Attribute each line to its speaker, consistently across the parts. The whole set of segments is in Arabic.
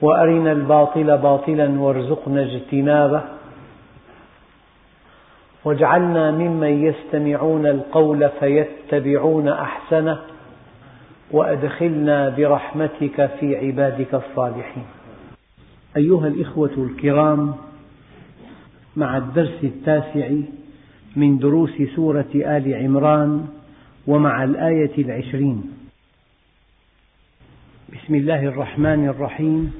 Speaker 1: وأرنا الباطل باطلا وارزقنا اجتنابه واجعلنا ممن يستمعون القول فيتبعون أحسنه وأدخلنا برحمتك في عبادك الصالحين أيها الإخوة الكرام مع الدرس التاسع من دروس سورة آل عمران ومع الآية العشرين بسم الله الرحمن الرحيم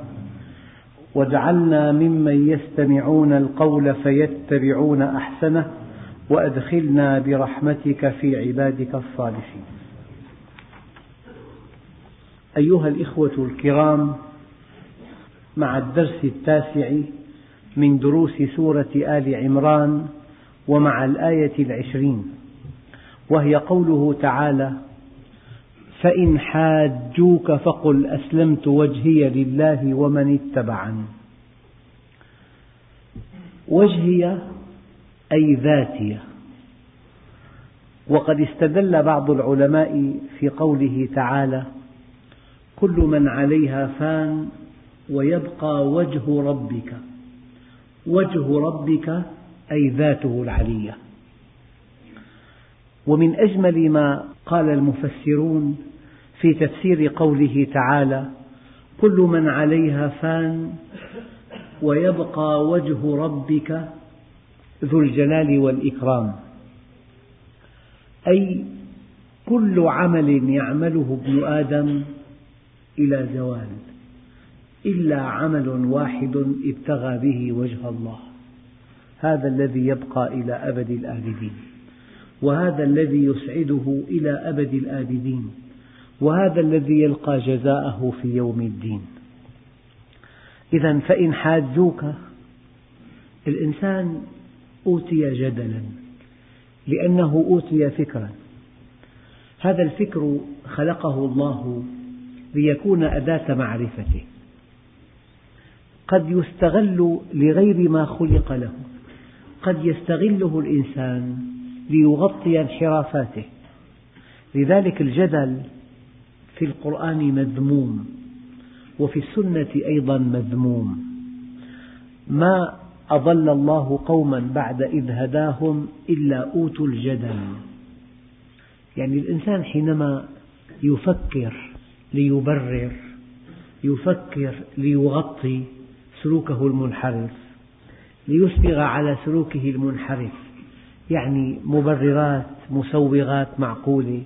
Speaker 1: واجعلنا ممن يستمعون القول فيتبعون أحسنه وأدخلنا برحمتك في عبادك الصالحين. أيها الأخوة الكرام، مع الدرس التاسع من دروس سورة آل عمران ومع الآية العشرين، وهي قوله تعالى: فإن حاجوك فقل أسلمت وجهي لله ومن اتبعني وجهي أي ذاتي وقد استدل بعض العلماء في قوله تعالى كل من عليها فان ويبقى وجه ربك وجه ربك أي ذاته العلية ومن أجمل ما قال المفسرون في تفسير قوله تعالى: كل من عليها فان ويبقى وجه ربك ذو الجلال والإكرام، أي كل عمل يعمله ابن آدم إلى زوال، إلا عمل واحد ابتغى به وجه الله، هذا الذي يبقى إلى أبد الآبدين، وهذا الذي يسعده إلى أبد الآبدين، وهذا الذي يلقى جزاءه في يوم الدين إذا فإن حاجوك الإنسان أوتي جدلا لأنه أوتي فكرا هذا الفكر خلقه الله ليكون أداة معرفته قد يستغل لغير ما خلق له قد يستغله الإنسان ليغطي انحرافاته لذلك الجدل في القرآن مذموم وفي السنة أيضا مذموم ما أضل الله قوما بعد إذ هداهم إلا أوتوا الجدل يعني الإنسان حينما يفكر ليبرر يفكر ليغطي سلوكه المنحرف ليسبغ على سلوكه المنحرف يعني مبررات مسوغات معقولة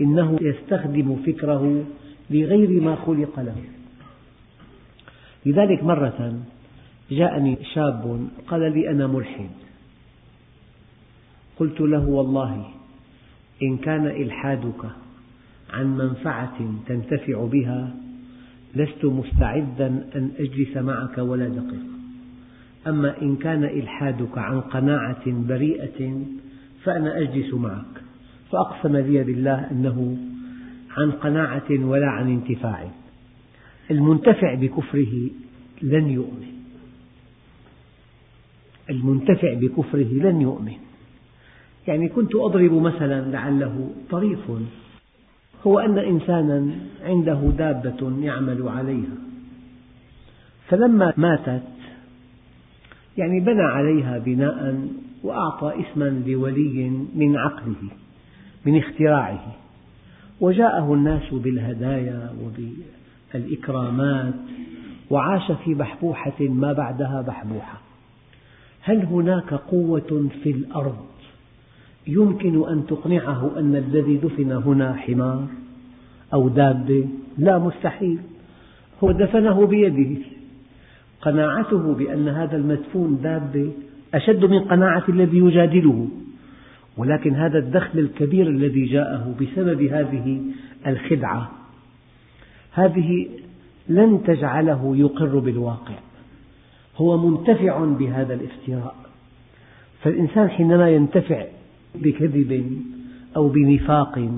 Speaker 1: إنه يستخدم فكره لغير ما خلق له لذلك مرة جاءني شاب قال لي أنا ملحد قلت له والله إن كان إلحادك عن منفعة تنتفع بها لست مستعدا أن أجلس معك ولا دقيقة أما إن كان إلحادك عن قناعة بريئة فأنا أجلس معك فأقسم لي بالله أنه عن قناعة ولا عن انتفاع المنتفع بكفره لن يؤمن المنتفع بكفره لن يؤمن يعني كنت أضرب مثلا لعله طريف هو أن إنسانا عنده دابة يعمل عليها فلما ماتت يعني بنى عليها بناء وأعطى اسما لولي من عقله من اختراعه وجاءه الناس بالهدايا وبالإكرامات وعاش في بحبوحة ما بعدها بحبوحة هل هناك قوة في الأرض يمكن أن تقنعه أن الذي دفن هنا حمار أو دابة لا مستحيل هو دفنه بيده قناعته بأن هذا المدفون دابة أشد من قناعة الذي يجادله ولكن هذا الدخل الكبير الذي جاءه بسبب هذه الخدعة هذه لن تجعله يقر بالواقع هو منتفع بهذا الافتراء فالإنسان حينما ينتفع بكذب أو بنفاق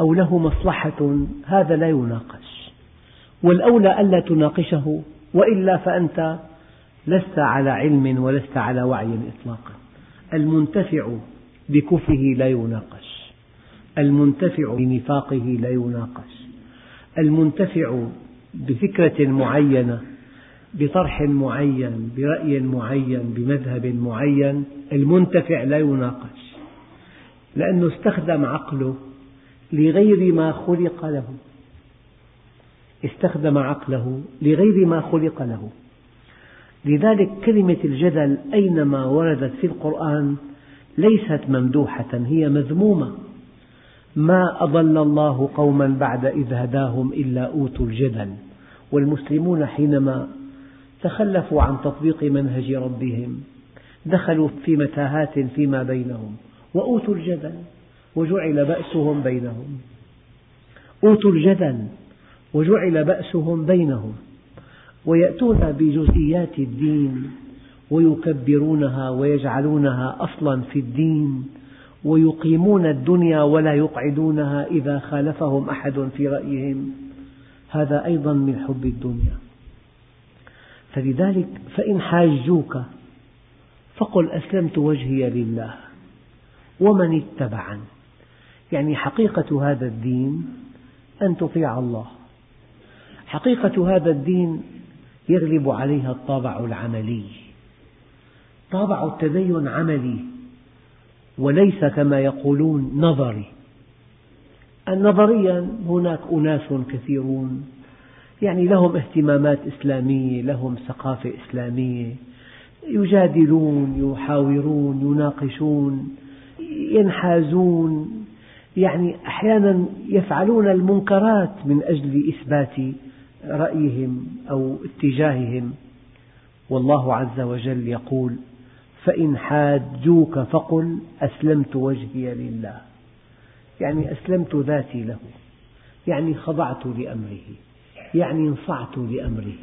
Speaker 1: أو له مصلحة هذا لا يناقش والأولى ألا تناقشه وإلا فأنت لست على علم ولست على وعي إطلاقا المنتفع بكفره لا يناقش المنتفع بنفاقه لا يناقش المنتفع بفكرة معينة بطرح معين برأي معين بمذهب معين المنتفع لا يناقش لأنه استخدم عقله لغير ما خلق له استخدم عقله لغير ما خلق له لذلك كلمة الجدل أينما وردت في القرآن ليست ممدوحة هي مذمومة ما أضل الله قوما بعد إذ هداهم إلا أوتوا الجدل والمسلمون حينما تخلفوا عن تطبيق منهج ربهم دخلوا في متاهات فيما بينهم وأوتوا الجدل وجعل بأسهم بينهم أوتوا الجدل وجعل بأسهم بينهم ويأتون بجزئيات الدين ويكبرونها ويجعلونها أصلا في الدين ويقيمون الدنيا ولا يقعدونها إذا خالفهم أحد في رأيهم هذا أيضا من حب الدنيا فلذلك فإن حاجوك فقل أسلمت وجهي لله ومن اتبعني يعني حقيقة هذا الدين أن تطيع الله حقيقة هذا الدين يغلب عليها الطابع العملي طابع التدين عملي وليس كما يقولون نظري نظريا هناك أناس كثيرون يعني لهم اهتمامات إسلامية لهم ثقافة إسلامية يجادلون يحاورون يناقشون ينحازون يعني أحيانا يفعلون المنكرات من أجل إثبات رأيهم أو اتجاههم والله عز وجل يقول فإن حاجوك فقل أسلمت وجهي لله يعني أسلمت ذاتي له يعني خضعت لأمره يعني انصعت لأمره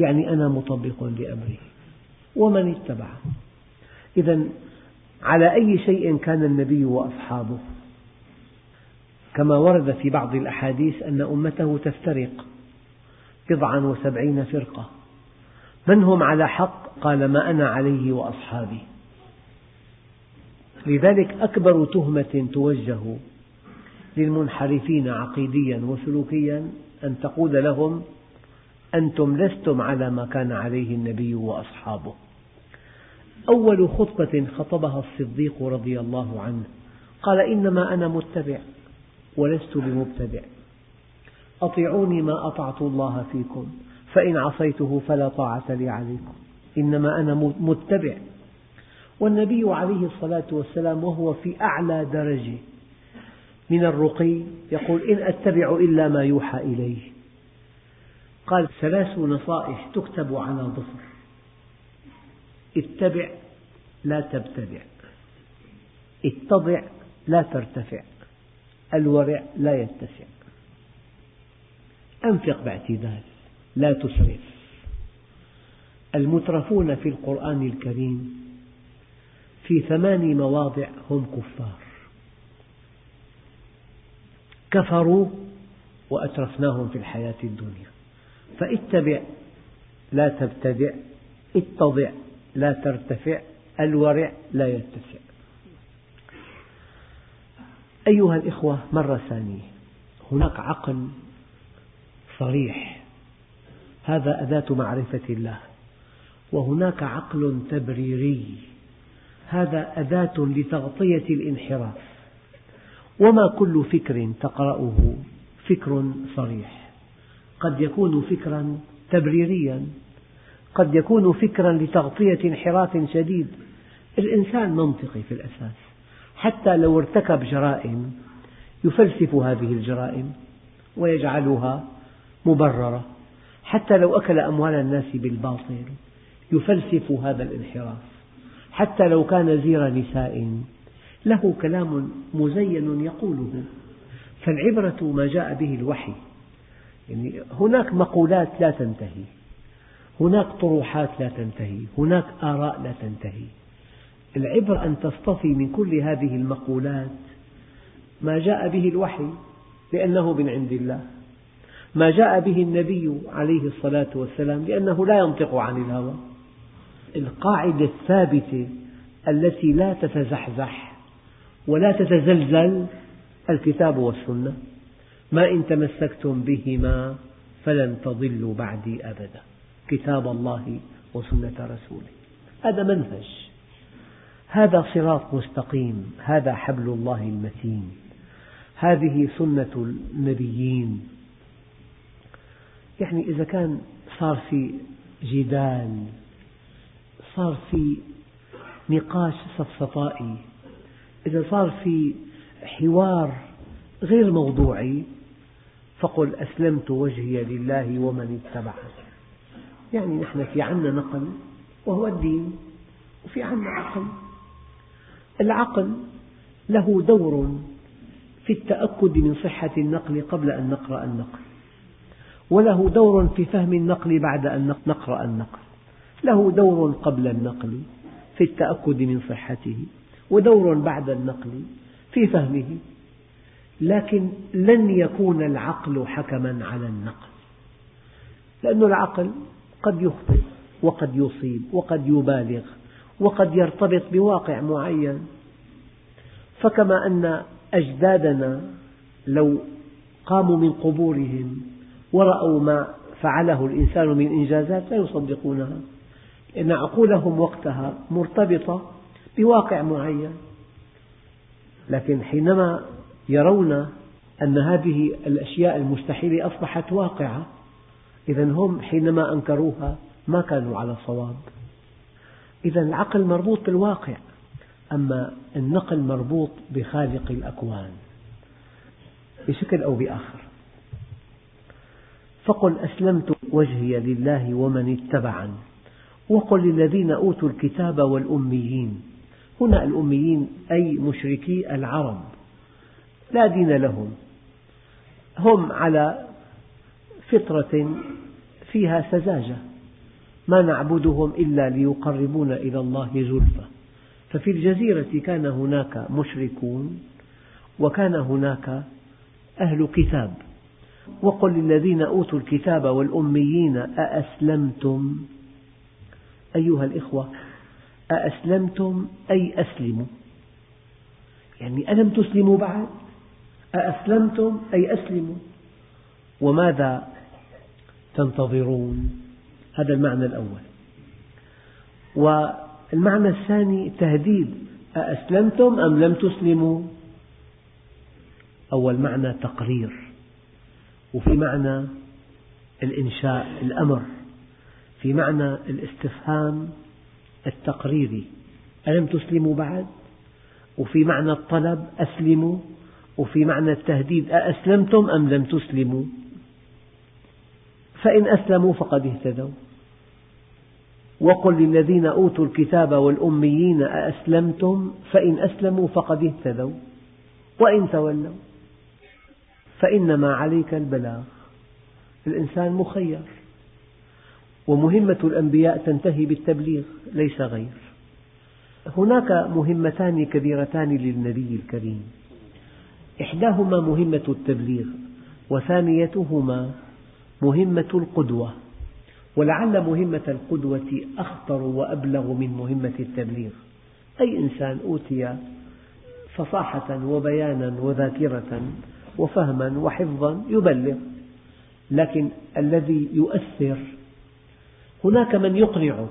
Speaker 1: يعني أنا مطبق لأمره ومن اتبعه إذا على أي شيء كان النبي وأصحابه كما ورد في بعض الأحاديث أن أمته تفترق بضعا وسبعين فرقة من هم على حق؟ قال ما أنا عليه وأصحابي لذلك أكبر تهمة توجه للمنحرفين عقيديا وسلوكيا أن تقول لهم أنتم لستم على ما كان عليه النبي وأصحابه أول خطبة خطبها الصديق رضي الله عنه قال إنما أنا متبع ولست بمبتدع أطيعوني ما أطعت الله فيكم فإن عصيته فلا طاعة لي عليكم إنما أنا متبع والنبي عليه الصلاة والسلام وهو في أعلى درجة من الرقي يقول إن أتبع إلا ما يوحى إليه قال ثلاث نصائح تكتب على ظفر اتبع لا تبتدع اتضع لا ترتفع الورع لا يتسع أنفق باعتدال لا تسرف المترفون في القرآن الكريم في ثمان مواضع هم كفار كفروا وأترفناهم في الحياة الدنيا فاتبع لا تبتدع اتضع لا ترتفع الورع لا يتسع أيها الإخوة مرة ثانية هناك عقل صريح هذا أداة معرفة الله وهناك عقل تبريري هذا أداة لتغطية الانحراف وما كل فكر تقرأه فكر صريح قد يكون فكرا تبريريا قد يكون فكرا لتغطية انحراف شديد الإنسان منطقي في الأساس حتى لو ارتكب جرائم يفلسف هذه الجرائم ويجعلها مبررة حتى لو أكل أموال الناس بالباطل يفلسف هذا الانحراف حتى لو كان زير نساء له كلام مزين يقوله فالعبرة ما جاء به الوحي يعني هناك مقولات لا تنتهي هناك طروحات لا تنتهي هناك آراء لا تنتهي العبرة أن تصطفي من كل هذه المقولات ما جاء به الوحي لأنه من عند الله ما جاء به النبي عليه الصلاة والسلام لأنه لا ينطق عن الهوى القاعدة الثابتة التي لا تتزحزح ولا تتزلزل الكتاب والسنة ما إن تمسكتم بهما فلن تضلوا بعدي أبدا كتاب الله وسنة رسوله هذا منهج هذا صراط مستقيم هذا حبل الله المتين هذه سنة النبيين يعني إذا كان صار في جدال صار في نقاش سفسطائي إذا صار في حوار غير موضوعي فقل أسلمت وجهي لله ومن اتبعني يعني نحن في عنا نقل وهو الدين وفي عنا عقل العقل له دور في التأكد من صحة النقل قبل أن نقرأ النقل وله دور في فهم النقل بعد أن نقرأ النقل له دور قبل النقل في التأكد من صحته ودور بعد النقل في فهمه لكن لن يكون العقل حكما على النقل لأن العقل قد يخطئ وقد يصيب وقد يبالغ وقد يرتبط بواقع معين فكما أن أجدادنا لو قاموا من قبورهم ورأوا ما فعله الإنسان من إنجازات لا يصدقونها لأن عقولهم وقتها مرتبطة بواقع معين لكن حينما يرون أن هذه الأشياء المستحيلة أصبحت واقعة إذا هم حينما أنكروها ما كانوا على صواب إذا العقل مربوط بالواقع أما النقل مربوط بخالق الأكوان بشكل أو بآخر فقل أسلمت وجهي لله ومن اتبعني وقل للذين أوتوا الكتاب والأميين هنا الأميين أي مشركي العرب لا دين لهم هم على فطرة فيها سذاجة ما نعبدهم إلا ليقربونا إلى الله زلفى ففي الجزيرة كان هناك مشركون وكان هناك أهل كتاب وقل للذين أوتوا الكتاب والأميين أأسلمتم أيها الإخوة أأسلمتم أي أسلموا يعني ألم تسلموا بعد أأسلمتم أي أسلموا وماذا تنتظرون هذا المعنى الأول والمعنى الثاني تهديد أأسلمتم أم لم تسلموا أول معنى تقرير وفي معنى الإنشاء الأمر في معنى الاستفهام التقريري ألم تسلموا بعد؟ وفي معنى الطلب أسلموا وفي معنى التهديد أأسلمتم أم لم تسلموا؟ فإن أسلموا فقد اهتدوا وقل للذين أوتوا الكتاب والأميين أأسلمتم فإن أسلموا فقد اهتدوا وإن تولوا فإنما عليك البلاغ الإنسان مخير ومهمة الأنبياء تنتهي بالتبليغ ليس غير هناك مهمتان كبيرتان للنبي الكريم إحداهما مهمة التبليغ وثانيتهما مهمة القدوة ولعل مهمة القدوة أخطر وأبلغ من مهمة التبليغ أي إنسان أوتي فصاحة وبيانا وذاكرة وفهما وحفظا يبلغ لكن الذي يؤثر هناك من يقنعك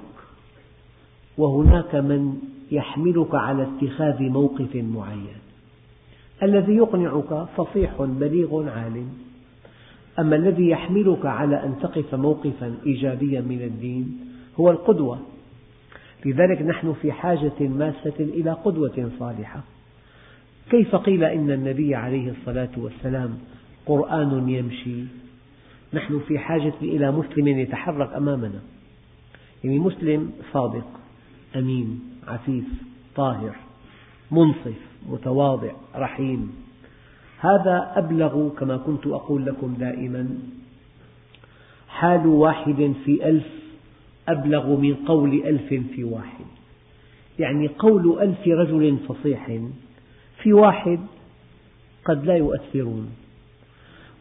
Speaker 1: وهناك من يحملك على اتخاذ موقف معين الذي يقنعك فصيح بليغ عالم أما الذي يحملك على أن تقف موقفا إيجابيا من الدين هو القدوة لذلك نحن في حاجة ماسة إلى قدوة صالحة كيف قيل إن النبي عليه الصلاة والسلام قرآن يمشي نحن في حاجة إلى مسلم يتحرك أمامنا يعني مسلم صادق أمين عفيف طاهر منصف متواضع رحيم هذا أبلغ كما كنت أقول لكم دائما حال واحد في ألف أبلغ من قول ألف في واحد يعني قول ألف رجل فصيح في واحد قد لا يؤثرون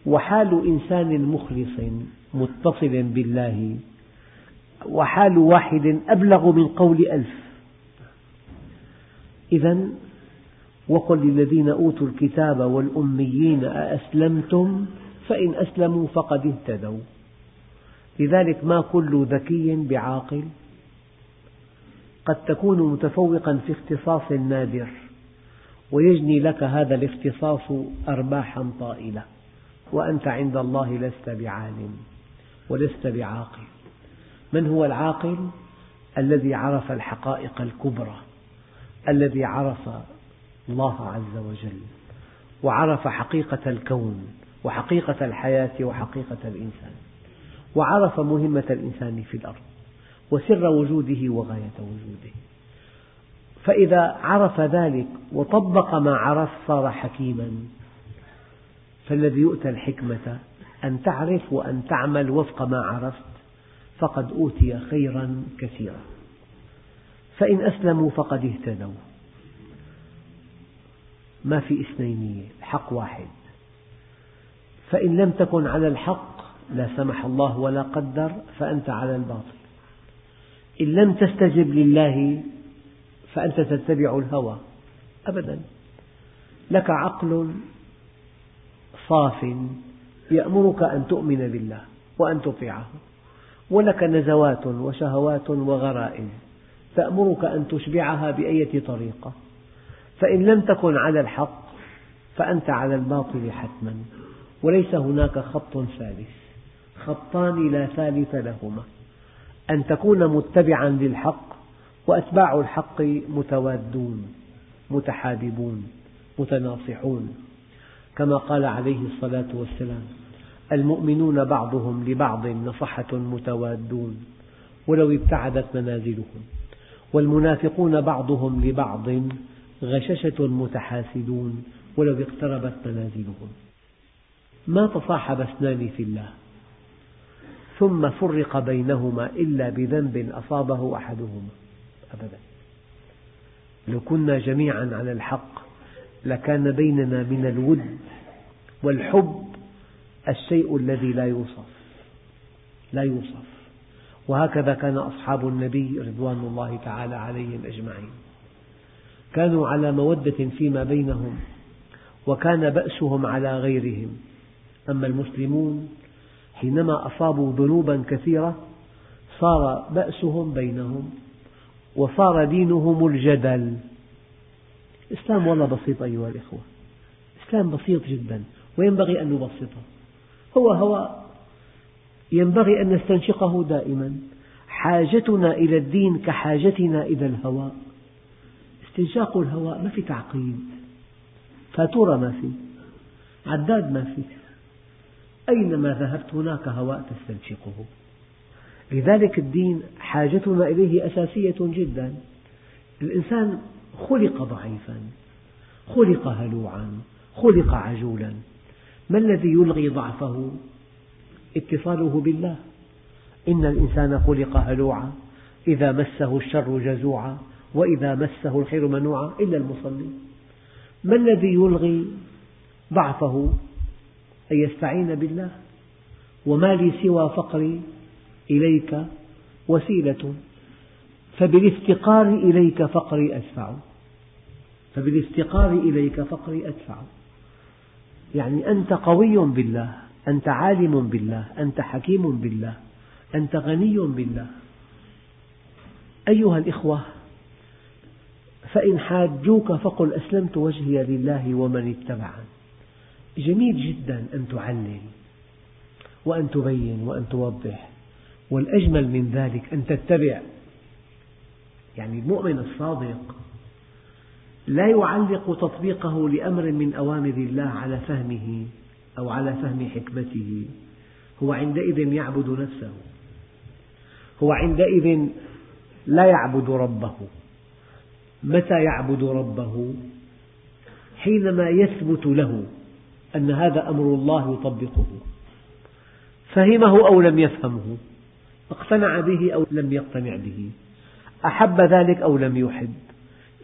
Speaker 1: وحال إنسان مخلص متصل بالله وحال واحد أبلغ من قول ألف إذا وقل للذين أوتوا الكتاب والأميين أأسلمتم فإن أسلموا فقد اهتدوا لذلك ما كل ذكي بعاقل قد تكون متفوقا في اختصاص نادر ويجني لك هذا الاختصاص أرباحا طائلة وأنت عند الله لست بعالم ولست بعاقل من هو العاقل؟ الذي عرف الحقائق الكبرى الذي عرف الله عز وجل وعرف حقيقة الكون وحقيقة الحياة وحقيقة الإنسان وعرف مهمة الإنسان في الأرض وسر وجوده وغاية وجوده فإذا عرف ذلك وطبق ما عرف صار حكيما فالذي يؤتى الحكمة أن تعرف وأن تعمل وفق ما عرفت فقد أوتي خيرا كثيرا فإن أسلموا فقد اهتدوا ما في اثنينية الحق واحد فإن لم تكن على الحق لا سمح الله ولا قدر فأنت على الباطل إن لم تستجب لله فأنت تتبع الهوى أبدا لك عقل صاف يأمرك أن تؤمن بالله وأن تطيعه ولك نزوات وشهوات وغرائز تأمرك أن تشبعها بأية طريقة فإن لم تكن على الحق فأنت على الباطل حتما وليس هناك خط ثالث خطان لا ثالث لهما أن تكون متبعا للحق وأتباع الحق متوادون متحاببون متناصحون كما قال عليه الصلاة والسلام المؤمنون بعضهم لبعض نصحة متوادون ولو ابتعدت منازلهم والمنافقون بعضهم لبعض غششة متحاسدون ولو اقتربت منازلهم ما تصاحب اثنان في الله ثم فرق بينهما إلا بذنب أصابه أحدهما أبدا لو كنا جميعا على الحق لكان بيننا من الود والحب الشيء الذي لا يوصف لا يوصف وهكذا كان أصحاب النبي رضوان الله تعالى عليهم أجمعين كانوا على مودة فيما بينهم وكان بأسهم على غيرهم أما المسلمون حينما أصابوا ذنوبا كثيرة صار بأسهم بينهم وصار دينهم الجدل الإسلام والله بسيط أيها الإخوة الإسلام بسيط جدا وينبغي أن نبسطه هو هواء ينبغي أن نستنشقه دائما حاجتنا إلى الدين كحاجتنا إلى الهواء استنشاق الهواء ما في تعقيد فاتورة ما في عداد ما في أينما ذهبت هناك هواء تستنشقه لذلك الدين حاجتنا إليه أساسية جدا الإنسان خلق ضعيفا خلق هلوعا خلق عجولا ما الذي يلغي ضعفه اتصاله بالله إن الإنسان خلق هلوعا إذا مسه الشر جزوعا وإذا مسه الخير منوعا إلا المصلي ما الذي يلغي ضعفه أن يستعين بالله وما لي سوى فقري إليك وسيلة فبالافتقار إليك فقري أدفع فبالافتقار إليك فقري أدفع يعني أنت قوي بالله أنت عالم بالله أنت حكيم بالله أنت غني بالله أيها الإخوة فإن حاجوك فقل أسلمت وجهي لله ومن اتبعني جميل جدا أن تعلل وأن تبين وأن توضح والأجمل من ذلك أن تتبع يعني المؤمن الصادق لا يعلق تطبيقه لأمر من أوامر الله على فهمه أو على فهم حكمته هو عندئذ يعبد نفسه هو عندئذ لا يعبد ربه متى يعبد ربه حينما يثبت له أن هذا أمر الله يطبقه فهمه أو لم يفهمه اقتنع به أو لم يقتنع به أحب ذلك أو لم يحب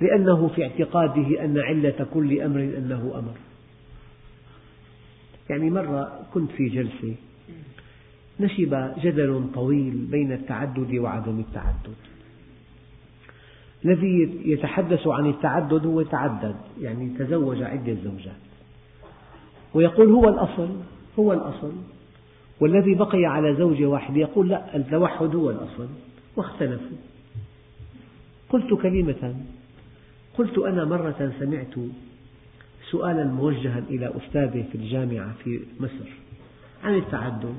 Speaker 1: لأنه في اعتقاده أن علة كل أمر أنه أمر يعني مرة كنت في جلسة نشب جدل طويل بين التعدد وعدم التعدد الذي يتحدث عن التعدد هو تعدد يعني تزوج عدة زوجات ويقول هو الأصل هو الأصل والذي بقي على زوجة واحدة يقول لا التوحد هو الأصل واختلفوا قلت كلمة قلت أنا مرة سمعت سؤالا موجها إلى أستاذه في الجامعة في مصر عن التعدد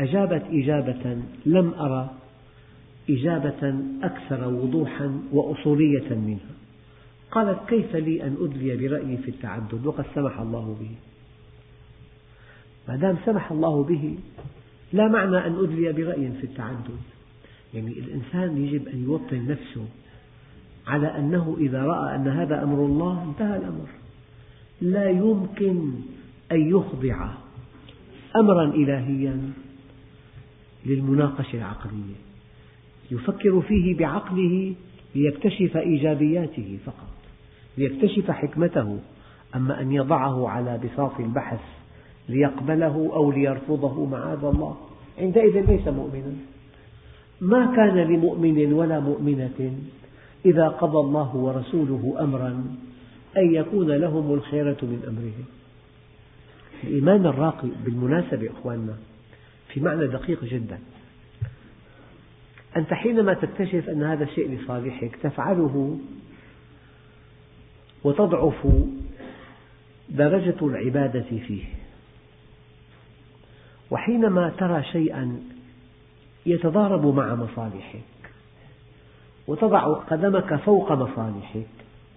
Speaker 1: أجابت إجابة لم أرى إجابة أكثر وضوحا وأصولية منها قالت كيف لي أن أدلي برأيي في التعدد وقد سمح الله به ما دام سمح الله به لا معنى أن أدلي برأي في التعدد يعني الإنسان يجب أن يوطن نفسه على أنه إذا رأى أن هذا أمر الله انتهى الأمر لا يمكن أن يخضع أمرا إلهيا للمناقشة العقلية يفكر فيه بعقله ليكتشف إيجابياته فقط ليكتشف حكمته أما أن يضعه على بساط البحث ليقبله أو ليرفضه معاذ الله عندئذ ليس مؤمنا ما كان لمؤمن ولا مؤمنة إذا قضى الله ورسوله أمرا أن يكون لهم الخيرة من أمرهم الإيمان الراقي بالمناسبة أخواننا في معنى دقيق جدا أنت حينما تكتشف أن هذا الشيء لصالحك تفعله وتضعف درجة العبادة فيه وحينما ترى شيئا يتضارب مع مصالحك وتضع قدمك فوق مصالحك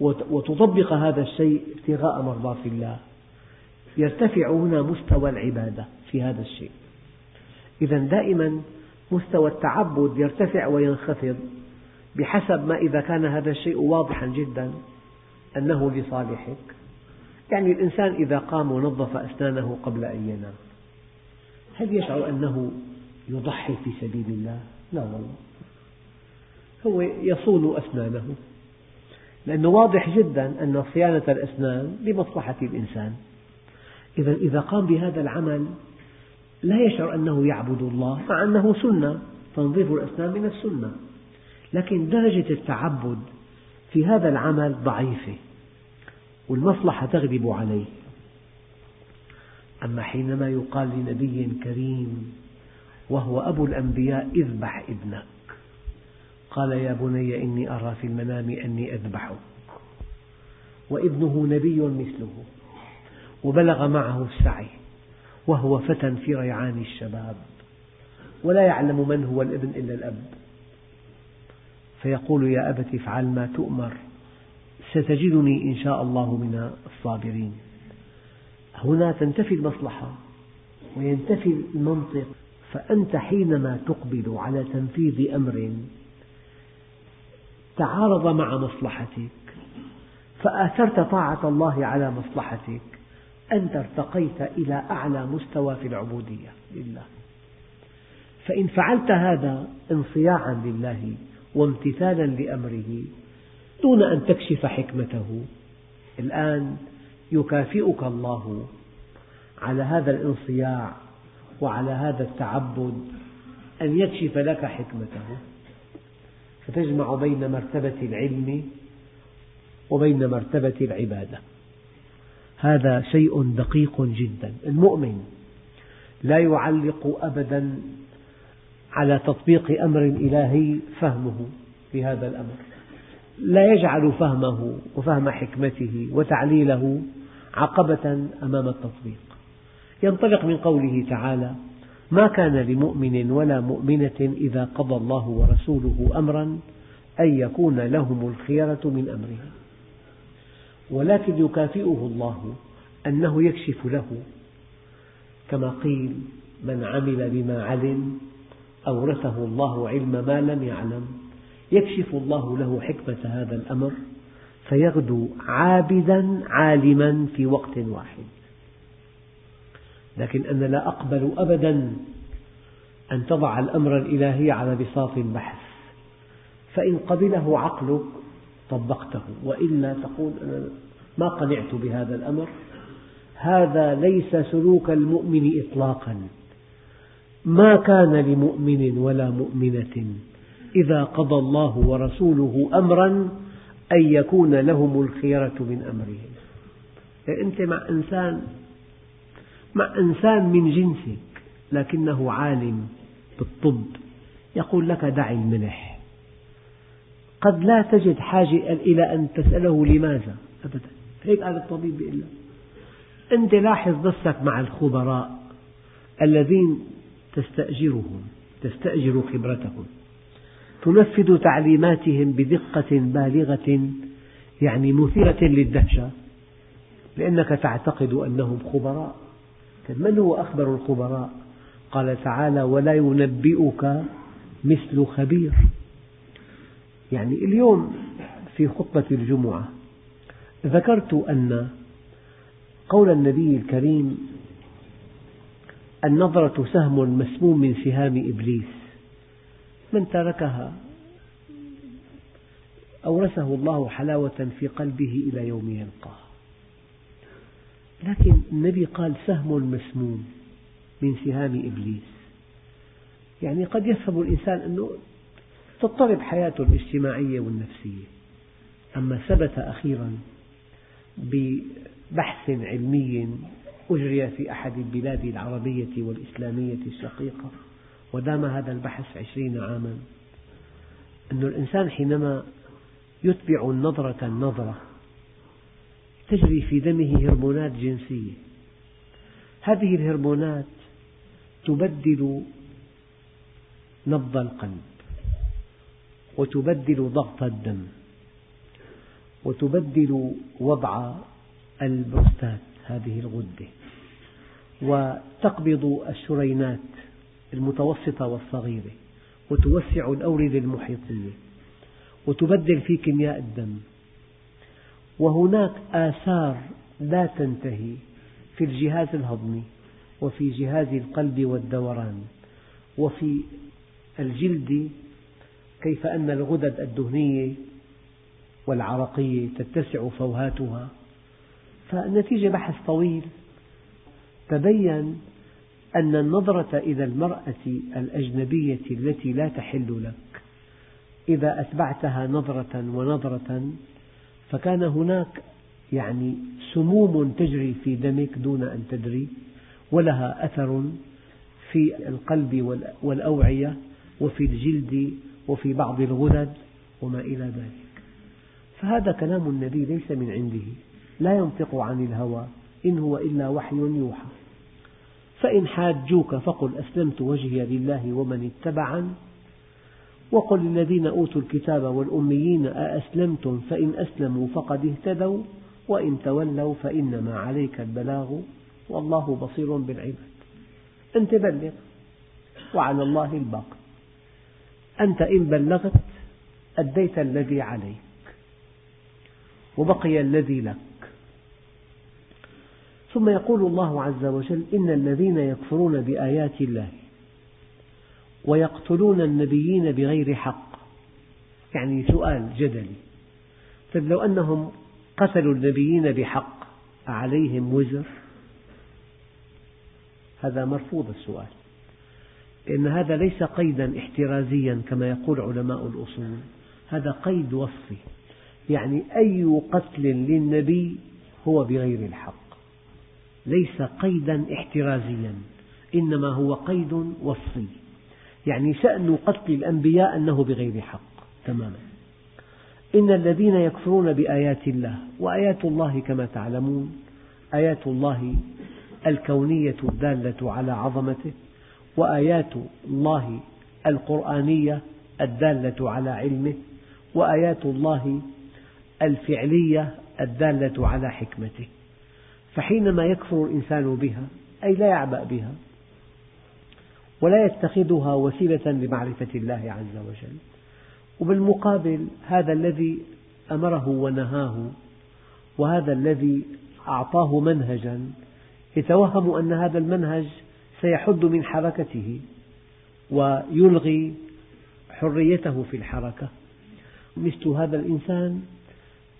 Speaker 1: وتطبق هذا الشيء ابتغاء مرضاة الله يرتفع هنا مستوى العبادة في هذا الشيء إذا دائما مستوى التعبد يرتفع وينخفض بحسب ما إذا كان هذا الشيء واضحا جدا أنه لصالحك يعني الإنسان إذا قام ونظف أسنانه قبل أن ينام هل يشعر أنه يضحي في سبيل الله؟ لا والله هو يصون أسنانه لأنه واضح جدا أن صيانة الأسنان لمصلحة الإنسان إذا إذا قام بهذا العمل لا يشعر أنه يعبد الله مع أنه سنة تنظيف الأسنان من السنة لكن درجة التعبد في هذا العمل ضعيفة والمصلحة تغلب عليه أما حينما يقال لنبي كريم وهو أبو الأنبياء اذبح ابنك قال يا بني إني أرى في المنام أني أذبحك وابنه نبي مثله وبلغ معه السعي وهو فتى في ريعان الشباب ولا يعلم من هو الابن إلا الأب فيقول يا أبت افعل ما تؤمر ستجدني إن شاء الله من الصابرين هنا تنتفي المصلحة وينتفي المنطق فأنت حينما تقبل على تنفيذ أمر تعارض مع مصلحتك فآثرت طاعة الله على مصلحتك أنت ارتقيت إلى أعلى مستوى في العبودية لله فإن فعلت هذا انصياعا لله وامتثالا لأمره دون أن تكشف حكمته الآن يكافئك الله على هذا الانصياع وعلى هذا التعبد أن يكشف لك حكمته فتجمع بين مرتبة العلم وبين مرتبة العبادة هذا شيء دقيق جدا المؤمن لا يعلق أبدا على تطبيق أمر إلهي فهمه في هذا الأمر لا يجعل فهمه وفهم حكمته وتعليله عقبة أمام التطبيق ينطلق من قوله تعالى ما كان لمؤمن ولا مؤمنة إذا قضى الله ورسوله أمرا أن يكون لهم الخيرة من أمرهم ولكن يكافئه الله أنه يكشف له كما قيل من عمل بما علم أورثه الله علم ما لم يعلم يكشف الله له حكمة هذا الأمر فيغدو عابدا عالما في وقت واحد لكن أنا لا أقبل أبدا أن تضع الأمر الإلهي على بساط البحث فإن قبله عقلك طبقته وإلا تقول أنا ما قنعت بهذا الأمر هذا ليس سلوك المؤمن إطلاقا ما كان لمؤمن ولا مؤمنة إذا قضى الله ورسوله أمرا أن يكون لهم الخيرة من أمرهم يعني أنت مع إنسان مع إنسان من جنسك لكنه عالم بالطب يقول لك دع الملح قد لا تجد حاجة إلى أن تسأله لماذا أبدا هيك قال الطبيب يقول لك أنت لاحظ نفسك مع الخبراء الذين تستأجرهم تستأجر خبرتهم تنفذ تعليماتهم بدقة بالغة يعني مثيرة للدهشة لأنك تعتقد أنهم خبراء طيب، من هو أخبر الخبراء؟ قال تعالى ولا ينبئك مثل خبير يعني اليوم في خطبة الجمعة ذكرت أن قول النبي الكريم النظرة سهم مسموم من سهام إبليس من تركها أورثه الله حلاوة في قلبه إلى يوم يلقاه لكن النبي قال سهم مسموم من سهام إبليس يعني قد يفهم الإنسان أنه تضطرب حياته الاجتماعية والنفسية أما ثبت أخيرا ببحث علمي أجري في أحد البلاد العربية والإسلامية الشقيقة ودام هذا البحث عشرين عاما أن الإنسان حينما يتبع النظرة النظرة تجري في دمه هرمونات جنسية هذه الهرمونات تبدل نبض القلب وتبدل ضغط الدم وتبدل وضع البروستات هذه الغدة وتقبض الشرينات المتوسطة والصغيرة وتوسع الأوردة المحيطية وتبدل في كيمياء الدم وهناك آثار لا تنتهي في الجهاز الهضمي وفي جهاز القلب والدوران وفي الجلد كيف أن الغدد الدهنية والعرقية تتسع فوهاتها فالنتيجة بحث طويل تبين أن النظرة إلى المرأة الأجنبية التي لا تحل لك إذا أتبعتها نظرة ونظرة فكان هناك يعني سموم تجري في دمك دون أن تدري ولها أثر في القلب والأوعية وفي الجلد وفي بعض الغدد وما إلى ذلك فهذا كلام النبي ليس من عنده لا ينطق عن الهوى إن هو إلا وحي يوحى فإن حاجوك فقل أسلمت وجهي لله ومن اتبعن وقل للذين أوتوا الكتاب والأميين أأسلمتم فإن أسلموا فقد اهتدوا وإن تولوا فإنما عليك البلاغ والله بصير بالعباد أنت بلغ وعلى الله الباقي أنت إن بلغت أديت الذي عليك وبقي الذي لك ثم يقول الله عز وجل إن الذين يكفرون بآيات الله ويقتلون النبيين بغير حق يعني سؤال جدلي طيب لو أنهم قتلوا النبيين بحق أعليهم وزر هذا مرفوض السؤال لأن هذا ليس قيدا احترازيا كما يقول علماء الأصول هذا قيد وصفي يعني أي قتل للنبي هو بغير الحق ليس قيدا احترازيا إنما هو قيد وصفي يعني شأن قتل الأنبياء أنه بغير حق تماما إن الذين يكفرون بآيات الله وآيات الله كما تعلمون آيات الله الكونية الدالة على عظمته وآيات الله القرآنية الدالة على علمه وآيات الله الفعلية الدالة على حكمته فحينما يكفر الإنسان بها أي لا يعبأ بها ولا يتخذها وسيلة لمعرفة الله عز وجل وبالمقابل هذا الذي أمره ونهاه وهذا الذي أعطاه منهجا يتوهم أن هذا المنهج سيحد من حركته ويلغي حريته في الحركة مثل هذا الإنسان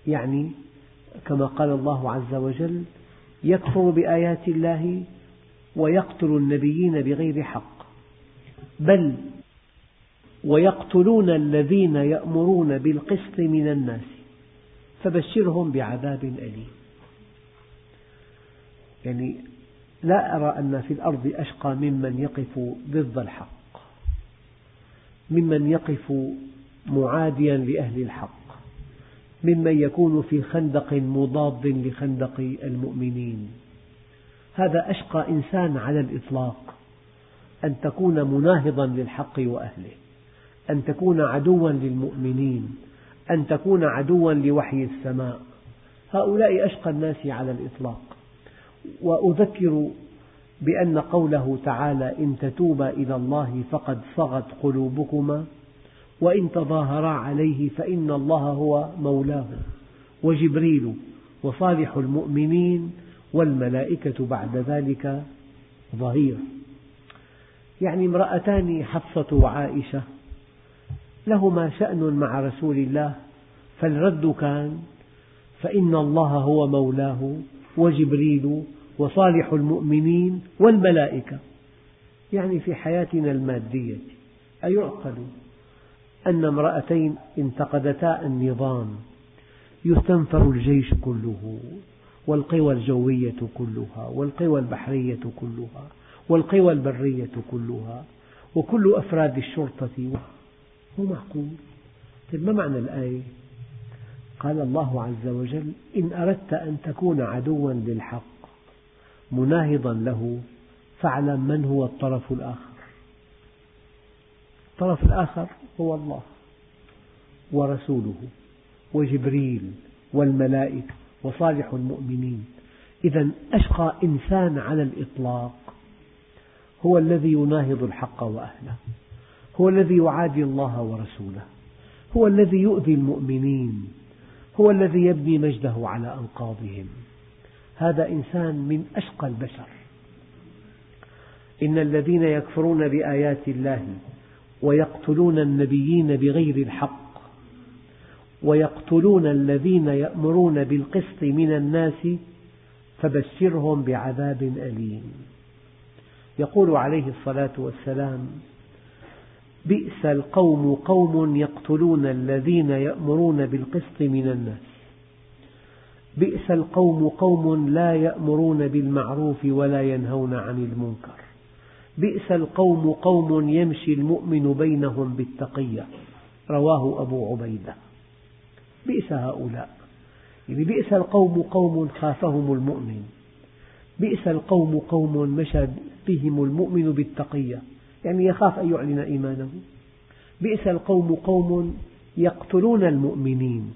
Speaker 1: يعني كما قال الله عز وجل يكفر بآيات الله ويقتل النبيين بغير حق بل ويقتلون الذين يأمرون بالقسط من الناس فبشرهم بعذاب أليم يعني لا أرى أن في الأرض أشقى ممن يقف ضد الحق ممن يقف معاديا لأهل الحق ممن يكون في خندق مضاد لخندق المؤمنين هذا أشقى إنسان على الإطلاق أن تكون مناهضا للحق وأهله أن تكون عدوا للمؤمنين أن تكون عدوا لوحي السماء هؤلاء أشقى الناس على الإطلاق وأذكر بأن قوله تعالى إن تتوبا إلى الله فقد صغت قلوبكما وإن تظاهرا عليه فإن الله هو مولاه وجبريل وصالح المؤمنين والملائكة بعد ذلك ظهير يعني امرأتان حفصة وعائشة لهما شأن مع رسول الله فالرد كان فإن الله هو مولاه وجبريل وصالح المؤمنين والملائكة يعني في حياتنا المادية أيعقل أيوة أن امرأتين انتقدتا النظام يستنفر الجيش كله والقوى الجوية كلها والقوى البحرية كلها والقوى البرية كلها وكل أفراد الشرطة مو معقول طيب ما معنى الآية قال الله عز وجل إن أردت أن تكون عدوا للحق مناهضا له فاعلم من هو الطرف الآخر الطرف الآخر هو الله ورسوله وجبريل والملائكة وصالح المؤمنين إذا أشقى إنسان على الإطلاق هو الذي يناهض الحق وأهله هو الذي يعادي الله ورسوله هو الذي يؤذي المؤمنين هو الذي يبني مجده على أنقاضهم هذا إنسان من أشقى البشر إن الذين يكفرون بآيات الله ويقتلون النبيين بغير الحق ويقتلون الذين يأمرون بالقسط من الناس فبشرهم بعذاب أليم يقول عليه الصلاة والسلام بئس القوم قوم يقتلون الذين يأمرون بالقسط من الناس بئس القوم قوم لا يأمرون بالمعروف ولا ينهون عن المنكر بئس القوم قوم يمشي المؤمن بينهم بالتقية رواه أبو عبيدة بئس هؤلاء يعني بئس القوم قوم خافهم المؤمن بئس القوم قوم مشى بهم المؤمن بالتقية يعني يخاف أن يعلن إيمانه بئس القوم قوم يقتلون المؤمنين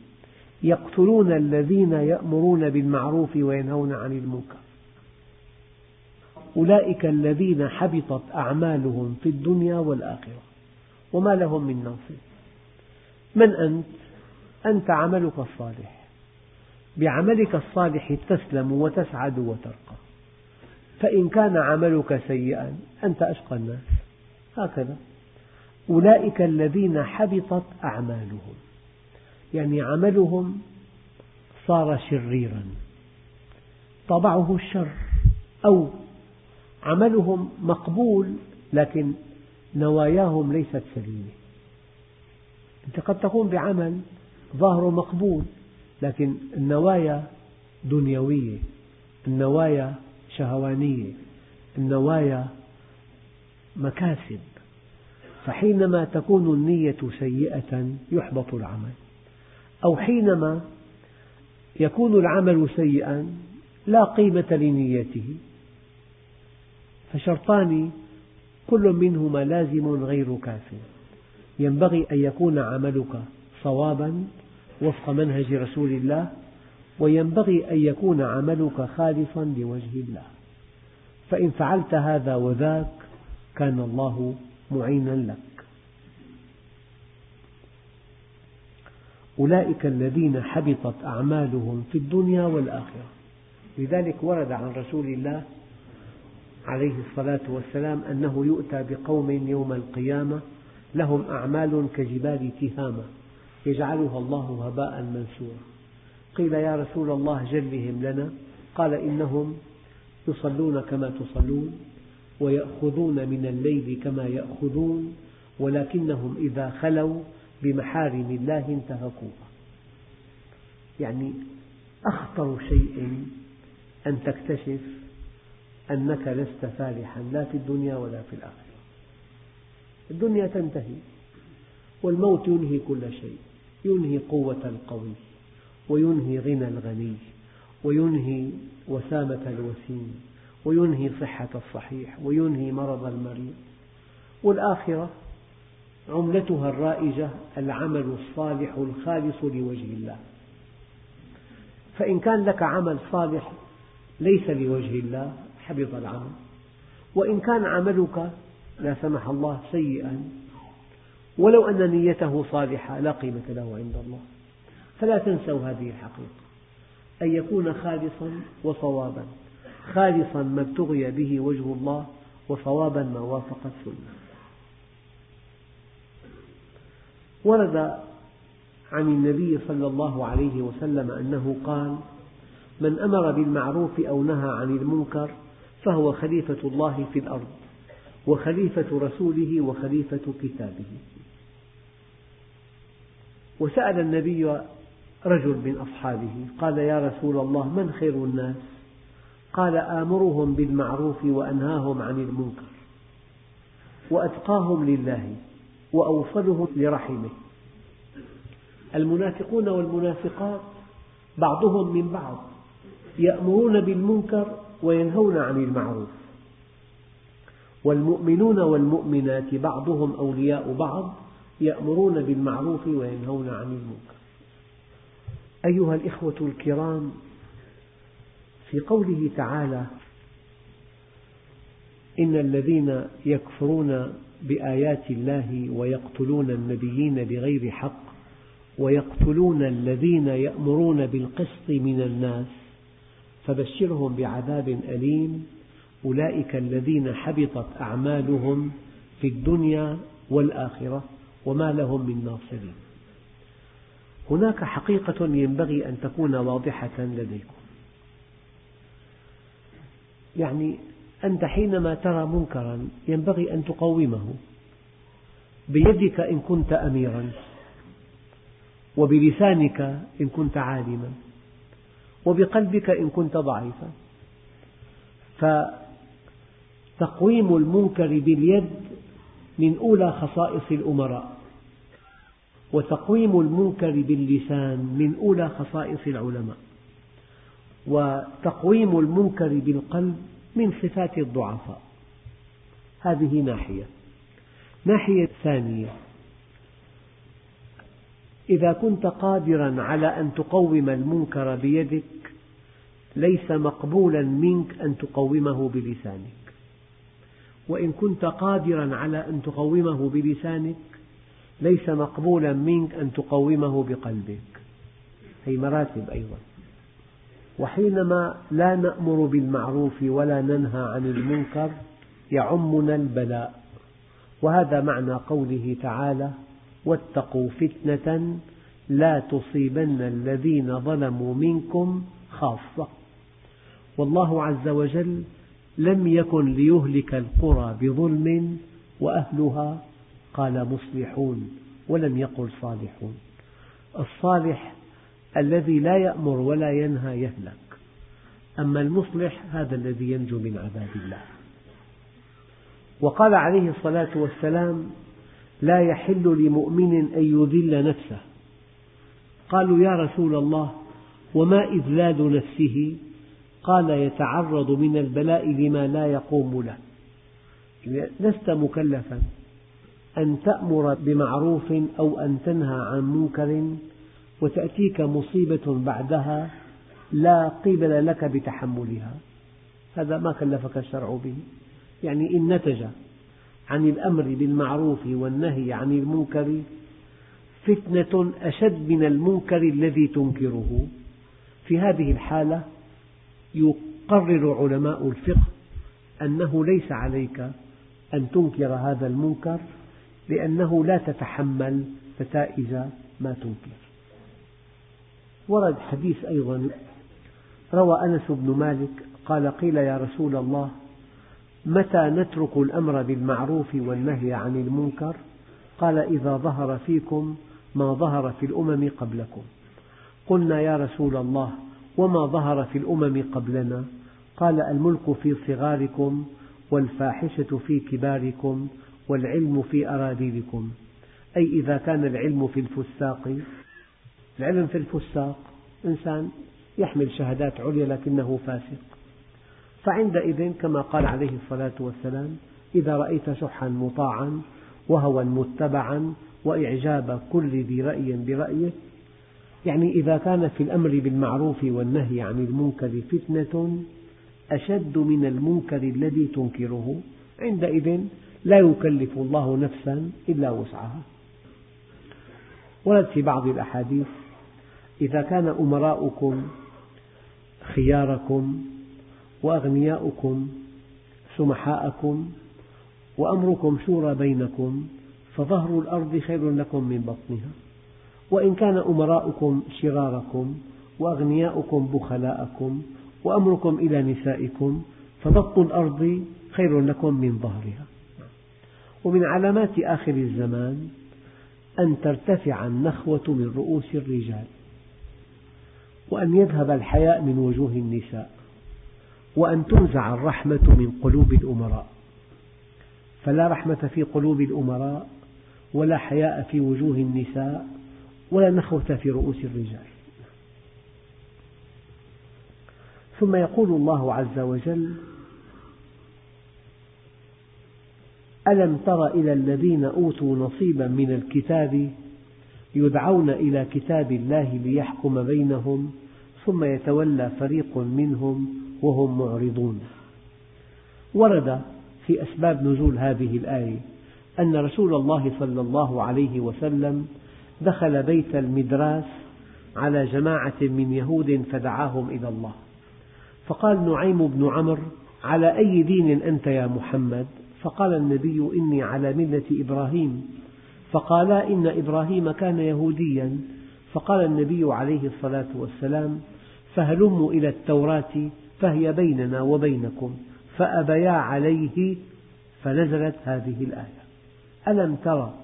Speaker 1: يقتلون الذين يأمرون بالمعروف وينهون عن المنكر أولئك الذين حبطت أعمالهم في الدنيا والآخرة وما لهم من ناصر من أنت؟ أنت عملك الصالح بعملك الصالح تسلم وتسعد وترقى فإن كان عملك سيئا أنت أشقى الناس هكذا أولئك الذين حبطت أعمالهم يعني عملهم صار شريرا طبعه الشر أو عملهم مقبول لكن نواياهم ليست سليمة أنت قد تقوم بعمل ظاهره مقبول لكن النوايا دنيوية النوايا شهوانية النوايا مكاسب فحينما تكون النية سيئة يحبط العمل أو حينما يكون العمل سيئا لا قيمة لنيته فشرطان كل منهما لازم غير كاف ينبغي أن يكون عملك صوابا وفق منهج رسول الله وينبغي أن يكون عملك خالصا لوجه الله فإن فعلت هذا وذاك كان الله معينا لك أولئك الذين حبطت أعمالهم في الدنيا والآخرة لذلك ورد عن رسول الله عليه الصلاة والسلام أنه يؤتى بقوم يوم القيامة لهم أعمال كجبال تهامة يجعلها الله هباء منثورا قيل يا رسول الله جلهم لنا قال إنهم يصلون كما تصلون ويأخذون من الليل كما يأخذون ولكنهم إذا خلوا بمحارم الله انتهكوها يعني أخطر شيء أن تكتشف أنك لست فالحا لا في الدنيا ولا في الآخرة الدنيا تنتهي والموت ينهي كل شيء ينهي قوة القوي وينهي غنى الغني وينهي وسامة الوسيم وينهي صحة الصحيح وينهي مرض المريض والآخرة عملتها الرائجة العمل الصالح الخالص لوجه الله فإن كان لك عمل صالح ليس لوجه الله حبط العمل وإن كان عملك لا سمح الله سيئا ولو أن نيته صالحة لا قيمة له عند الله فلا تنسوا هذه الحقيقة أن يكون خالصا وصوابا خالصا ما ابتغي به وجه الله وصوابا ما وافق السنة ورد عن النبي صلى الله عليه وسلم أنه قال من أمر بالمعروف أو نهى عن المنكر فهو خليفة الله في الأرض وخليفة رسوله وخليفة كتابه وسأل النبي رجل من أصحابه قال يا رسول الله من خير الناس قال آمرهم بالمعروف وأنهاهم عن المنكر وأتقاهم لله وأوصلهم لرحمه المنافقون والمنافقات بعضهم من بعض يأمرون بالمنكر وينهون عن المعروف والمؤمنون والمؤمنات بعضهم أولياء بعض يأمرون بالمعروف وينهون عن المنكر أيها الإخوة الكرام في قوله تعالى إن الذين يكفرون بآيات الله ويقتلون النبيين بغير حق ويقتلون الذين يأمرون بالقسط من الناس فبشرهم بعذاب أليم أولئك الذين حبطت أعمالهم في الدنيا والآخرة وما لهم من ناصرين هناك حقيقة ينبغي أن تكون واضحة لديكم يعني أنت حينما ترى منكرا ينبغي أن تقومه بيدك إن كنت أميرا وبلسانك إن كنت عالما وبقلبك إن كنت ضعيفا فتقويم المنكر باليد من أولى خصائص الأمراء وتقويم المنكر باللسان من أولى خصائص العلماء وتقويم المنكر بالقلب من صفات الضعفاء هذه ناحية ناحية ثانية إذا كنت قادرا على أن تقوم المنكر بيدك ليس مقبولا منك أن تقومه بلسانك وإن كنت قادرا على أن تقومه بلسانك ليس مقبولا منك أن تقومه بقلبك هي مراتب أيضا وحينما لا نأمر بالمعروف ولا ننهى عن المنكر يعمنا البلاء وهذا معنى قوله تعالى واتقوا فتنة لا تصيبن الذين ظلموا منكم خاصة والله عز وجل لم يكن ليهلك القرى بظلم وأهلها قال مصلحون ولم يقل صالحون الصالح الذي لا يأمر ولا ينهى يهلك أما المصلح هذا الذي ينجو من عذاب الله وقال عليه الصلاة والسلام لا يحل لمؤمن أن يذل نفسه قالوا يا رسول الله وما إذلال نفسه قال يتعرض من البلاء لما لا يقوم له يعني لست مكلفا أن تأمر بمعروف أو أن تنهى عن منكر وتأتيك مصيبة بعدها لا قبل لك بتحملها هذا ما كلفك الشرع به يعني إن نتج عن الأمر بالمعروف والنهي عن المنكر فتنة أشد من المنكر الذي تنكره في هذه الحالة يقرر علماء الفقه أنه ليس عليك أن تنكر هذا المنكر لأنه لا تتحمل نتائج ما تنكر ورد حديث أيضا روى أنس بن مالك قال قيل يا رسول الله متى نترك الأمر بالمعروف والنهي عن المنكر قال إذا ظهر فيكم ما ظهر في الأمم قبلكم قلنا يا رسول الله وما ظهر في الأمم قبلنا قال الملك في صغاركم والفاحشة في كباركم والعلم في أراديلكم أي إذا كان العلم في الفساق العلم في الفساق إنسان يحمل شهادات عليا لكنه فاسق فعندئذ كما قال عليه الصلاة والسلام إذا رأيت شحا مطاعا وهوى متبعا وإعجاب كل ذي رأي برأيه يعني إذا كان في الأمر بالمعروف والنهي عن المنكر فتنة أشد من المنكر الذي تنكره عندئذ لا يكلف الله نفسا إلا وسعها ورد في بعض الأحاديث إذا كان أمراؤكم خياركم وأغنياؤكم سمحاءكم وأمركم شورى بينكم فظهر الأرض خير لكم من بطنها وإن كان أمراؤكم شراركم وأغنياؤكم بخلاءكم وأمركم إلى نسائكم فبط الأرض خير لكم من ظهرها ومن علامات آخر الزمان أن ترتفع النخوة من رؤوس الرجال وأن يذهب الحياء من وجوه النساء وأن تنزع الرحمة من قلوب الأمراء فلا رحمة في قلوب الأمراء ولا حياء في وجوه النساء ولا نخوة في رؤوس الرجال ثم يقول الله عز وجل ألم تر إلى الذين أوتوا نصيبا من الكتاب يدعون إلى كتاب الله ليحكم بينهم ثم يتولى فريق منهم وهم معرضون ورد في أسباب نزول هذه الآية أن رسول الله صلى الله عليه وسلم دخل بيت المدراس على جماعة من يهود فدعاهم إلى الله فقال نعيم بن عمرو على أي دين أنت يا محمد فقال النبي إني على ملة إبراهيم فقالا إن إبراهيم كان يهوديا فقال النبي عليه الصلاة والسلام فهلموا إلى التوراة فهي بيننا وبينكم فأبيا عليه فنزلت هذه الآية ألم ترى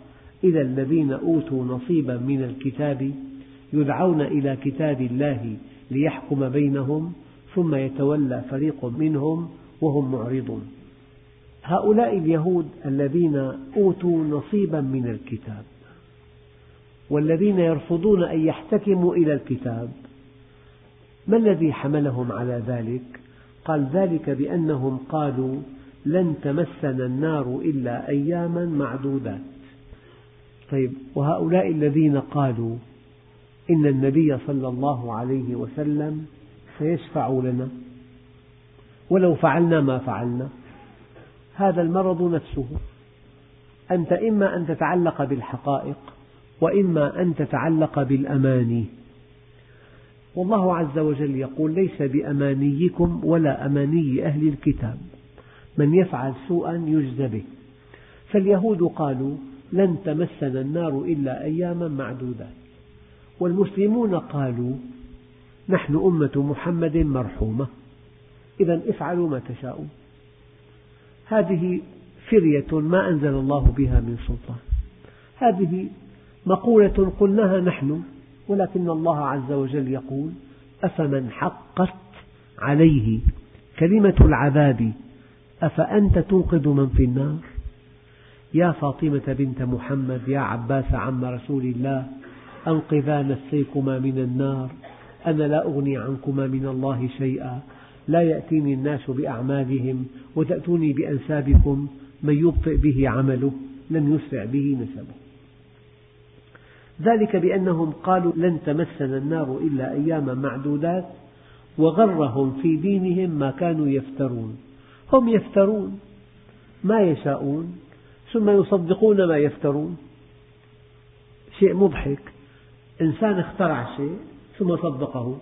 Speaker 1: إلى الذين أوتوا نصيبا من الكتاب يدعون إلى كتاب الله ليحكم بينهم ثم يتولى فريق منهم وهم معرضون هؤلاء اليهود الذين أوتوا نصيبا من الكتاب والذين يرفضون أن يحتكموا إلى الكتاب ما الذي حملهم على ذلك؟ قال ذلك بأنهم قالوا لن تمسنا النار إلا أياما معدودات طيب وهؤلاء الذين قالوا إن النبي صلى الله عليه وسلم سيشفع لنا ولو فعلنا ما فعلنا هذا المرض نفسه أنت إما أن تتعلق بالحقائق وإما أن تتعلق بالأماني والله عز وجل يقول ليس بأمانيكم ولا أماني أهل الكتاب من يفعل سوءا يجزى به فاليهود قالوا لن تمسنا النار إلا أياما معدودات والمسلمون قالوا نحن أمة محمد مرحومة إذا افعلوا ما تشاءون هذه فرية ما أنزل الله بها من سلطان هذه مقولة قلناها نحن ولكن الله عز وجل يقول أفمن حقت عليه كلمة العذاب أفأنت تنقذ من في النار يا فاطمة بنت محمد يا عباس عم رسول الله أنقذا نفسيكما من النار أنا لا أغني عنكما من الله شيئا لا يأتيني الناس بأعمالهم وتأتوني بأنسابكم من يبطئ به عمله لم يسرع به نسبه ذلك بأنهم قالوا لن تمسنا النار إلا أياما معدودات وغرهم في دينهم ما كانوا يفترون هم يفترون ما يشاءون ثم يصدقون ما يفترون شيء مضحك إنسان اخترع شيء ثم صدقه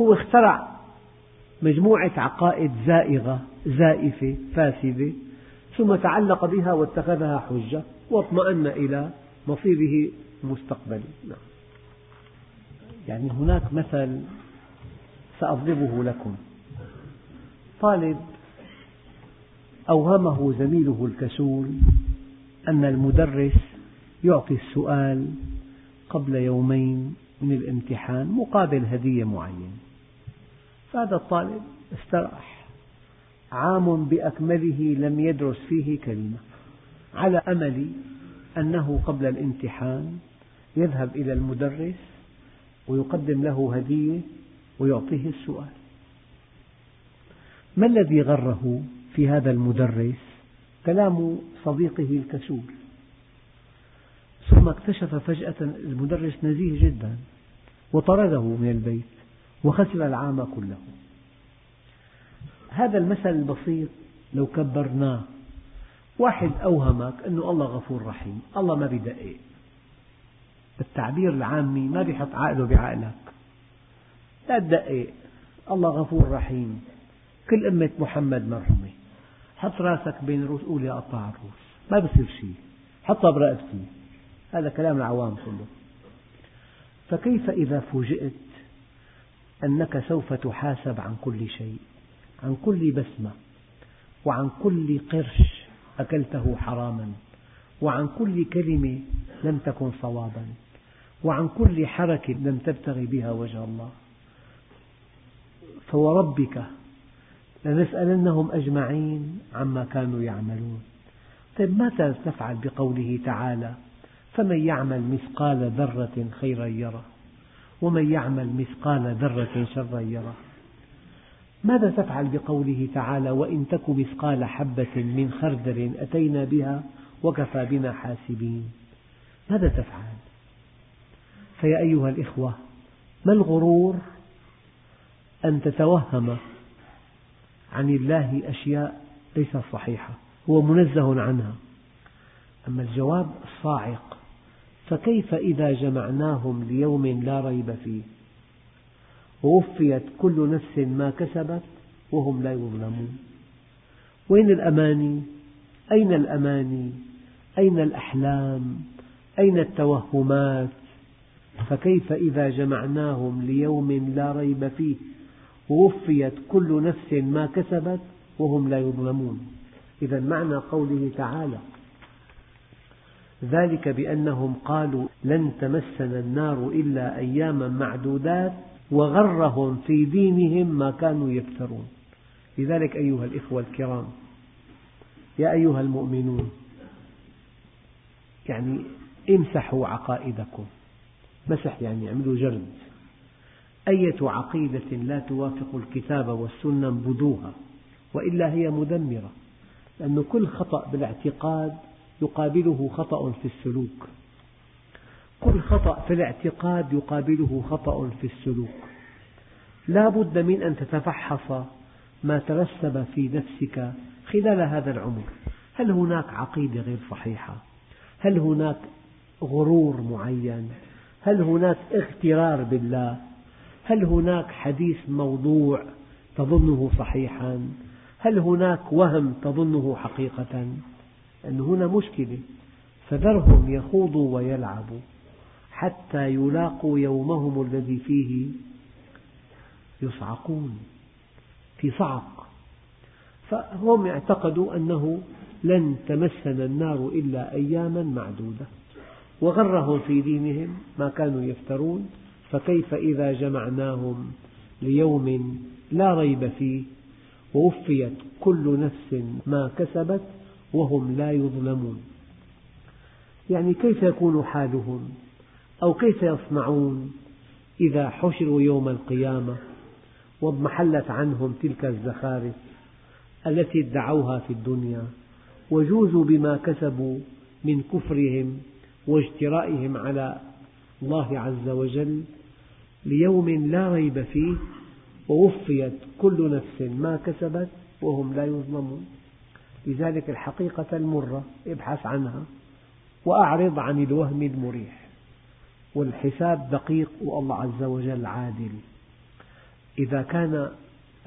Speaker 1: هو اخترع مجموعة عقائد زائغة زائفة فاسدة ثم تعلق بها واتخذها حجة واطمأن إلى مصيره المستقبلي نعم. يعني هناك مثل سأضربه لكم طالب أوهمه زميله الكسول أن المدرس يعطي السؤال قبل يومين من الامتحان مقابل هدية معينة فهذا الطالب استراح عام بأكمله لم يدرس فيه كلمة على أمل أنه قبل الامتحان يذهب إلى المدرس ويقدم له هدية ويعطيه السؤال ما الذي غره في هذا المدرس كلام صديقه الكسول ثم اكتشف فجأة المدرس نزيه جدا وطرده من البيت وخسر العام كله هذا المثل البسيط لو كبرناه واحد أوهمك أنه الله غفور رحيم الله ما بدقق إيه. التعبير العامي ما بيحط عقله بعقلك لا تدقق الله غفور رحيم كل أمة محمد مرحومة حط راسك بين الروس قول يا قطاع الروس ما بصير شيء حطها برقبتي هذا كلام العوام كله فكيف إذا فوجئت أنك سوف تحاسب عن كل شيء عن كل بسمة وعن كل قرش أكلته حراما وعن كل كلمة لم تكن صوابا وعن كل حركة لم تبتغي بها وجه الله فوربك لنسألنهم أجمعين عما كانوا يعملون طيب ماذا تفعل بقوله تعالى فمن يعمل مثقال ذرة خيرا يره ومن يعمل مثقال ذرة شرا يره ماذا تفعل بقوله تعالى وإن تك مثقال حبة من خردل أتينا بها وكفى بنا حاسبين ماذا تفعل فيا أيها الإخوة ما الغرور أن تتوهم عن الله أشياء ليست صحيحة هو منزه عنها أما الجواب الصاعق فكيف إذا جمعناهم ليوم لا ريب فيه ووفيت كل نفس ما كسبت وهم لا يظلمون وين الأماني؟ أين الأماني؟ أين الأحلام؟ أين التوهمات؟ فكيف إذا جمعناهم ليوم لا ريب فيه ووفيت كل نفس ما كسبت وهم لا يظلمون إذا معنى قوله تعالى ذلك بأنهم قالوا لن تمسنا النار إلا أياما معدودات وغرهم في دينهم ما كانوا يفترون لذلك أيها الإخوة الكرام يا أيها المؤمنون يعني امسحوا عقائدكم مسح يعني اعملوا جرد أية عقيدة لا توافق الكتاب والسنة انبذوها وإلا هي مدمرة لأن كل خطأ بالاعتقاد يقابله خطأ في السلوك كل خطأ في الاعتقاد يقابله خطأ في السلوك لا بد من أن تتفحص ما ترسب في نفسك خلال هذا العمر هل هناك عقيدة غير صحيحة هل هناك غرور معين هل هناك اغترار بالله هل هناك حديث موضوع تظنه صحيحا هل هناك وهم تظنه حقيقة أن هنا مشكلة فذرهم يخوضوا ويلعبوا حتى يلاقوا يومهم الذي فيه يصعقون في صعق فهم اعتقدوا أنه لن تمسنا النار إلا أياما معدودة وغرهم في دينهم ما كانوا يفترون فكيف إذا جمعناهم ليوم لا ريب فيه ووفيت كل نفس ما كسبت وهم لا يظلمون يعني كيف يكون حالهم أو كيف يصنعون إذا حشروا يوم القيامة واضمحلت عنهم تلك الزخارف التي ادعوها في الدنيا وجوزوا بما كسبوا من كفرهم واجترائهم على الله عز وجل ليوم لا ريب فيه ووفيت كل نفس ما كسبت وهم لا يظلمون لذلك الحقيقة المرة ابحث عنها وأعرض عن الوهم المريح والحساب دقيق والله عز وجل عادل إذا كان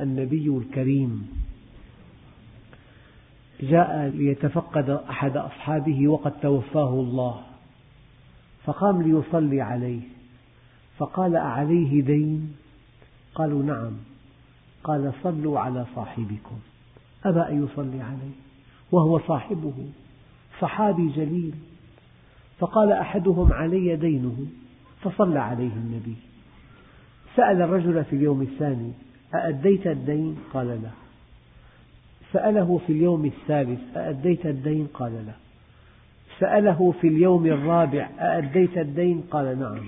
Speaker 1: النبي الكريم جاء ليتفقد أحد أصحابه وقد توفاه الله فقام ليصلي عليه فقال أعليه دين؟ قالوا نعم قال صلوا على صاحبكم أبى أن يصلي عليه وهو صاحبه صحابي جليل فقال أحدهم علي دينه فصلى عليه النبي سأل الرجل في اليوم الثاني أأديت الدين؟ قال لا سأله في اليوم الثالث أأديت الدين؟ قال لا سأله في اليوم الرابع أأديت الدين؟ قال نعم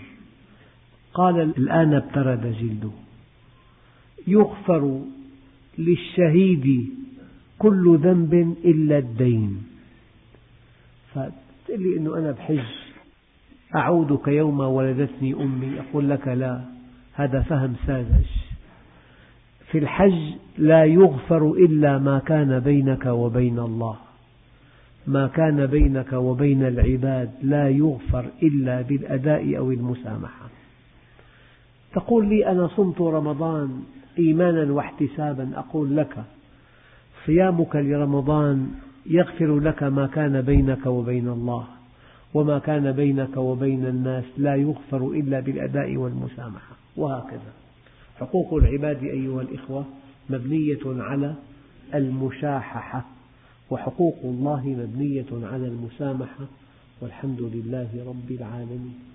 Speaker 1: قال الآن ابترد جلده يغفر للشهيد كل ذنب إلا الدين فتقول لي أنه أنا بحج أعودك يوم ولدتني أمي أقول لك لا هذا فهم ساذج في الحج لا يغفر إلا ما كان بينك وبين الله ما كان بينك وبين العباد لا يغفر إلا بالأداء أو المسامحة تقول لي أنا صمت رمضان إيمانا واحتسابا أقول لك صيامك لرمضان يغفر لك ما كان بينك وبين الله وما كان بينك وبين الناس لا يغفر إلا بالأداء والمسامحة وهكذا حقوق العباد أيها الإخوة مبنية على المشاححة وحقوق الله مبنية على المسامحة والحمد لله رب العالمين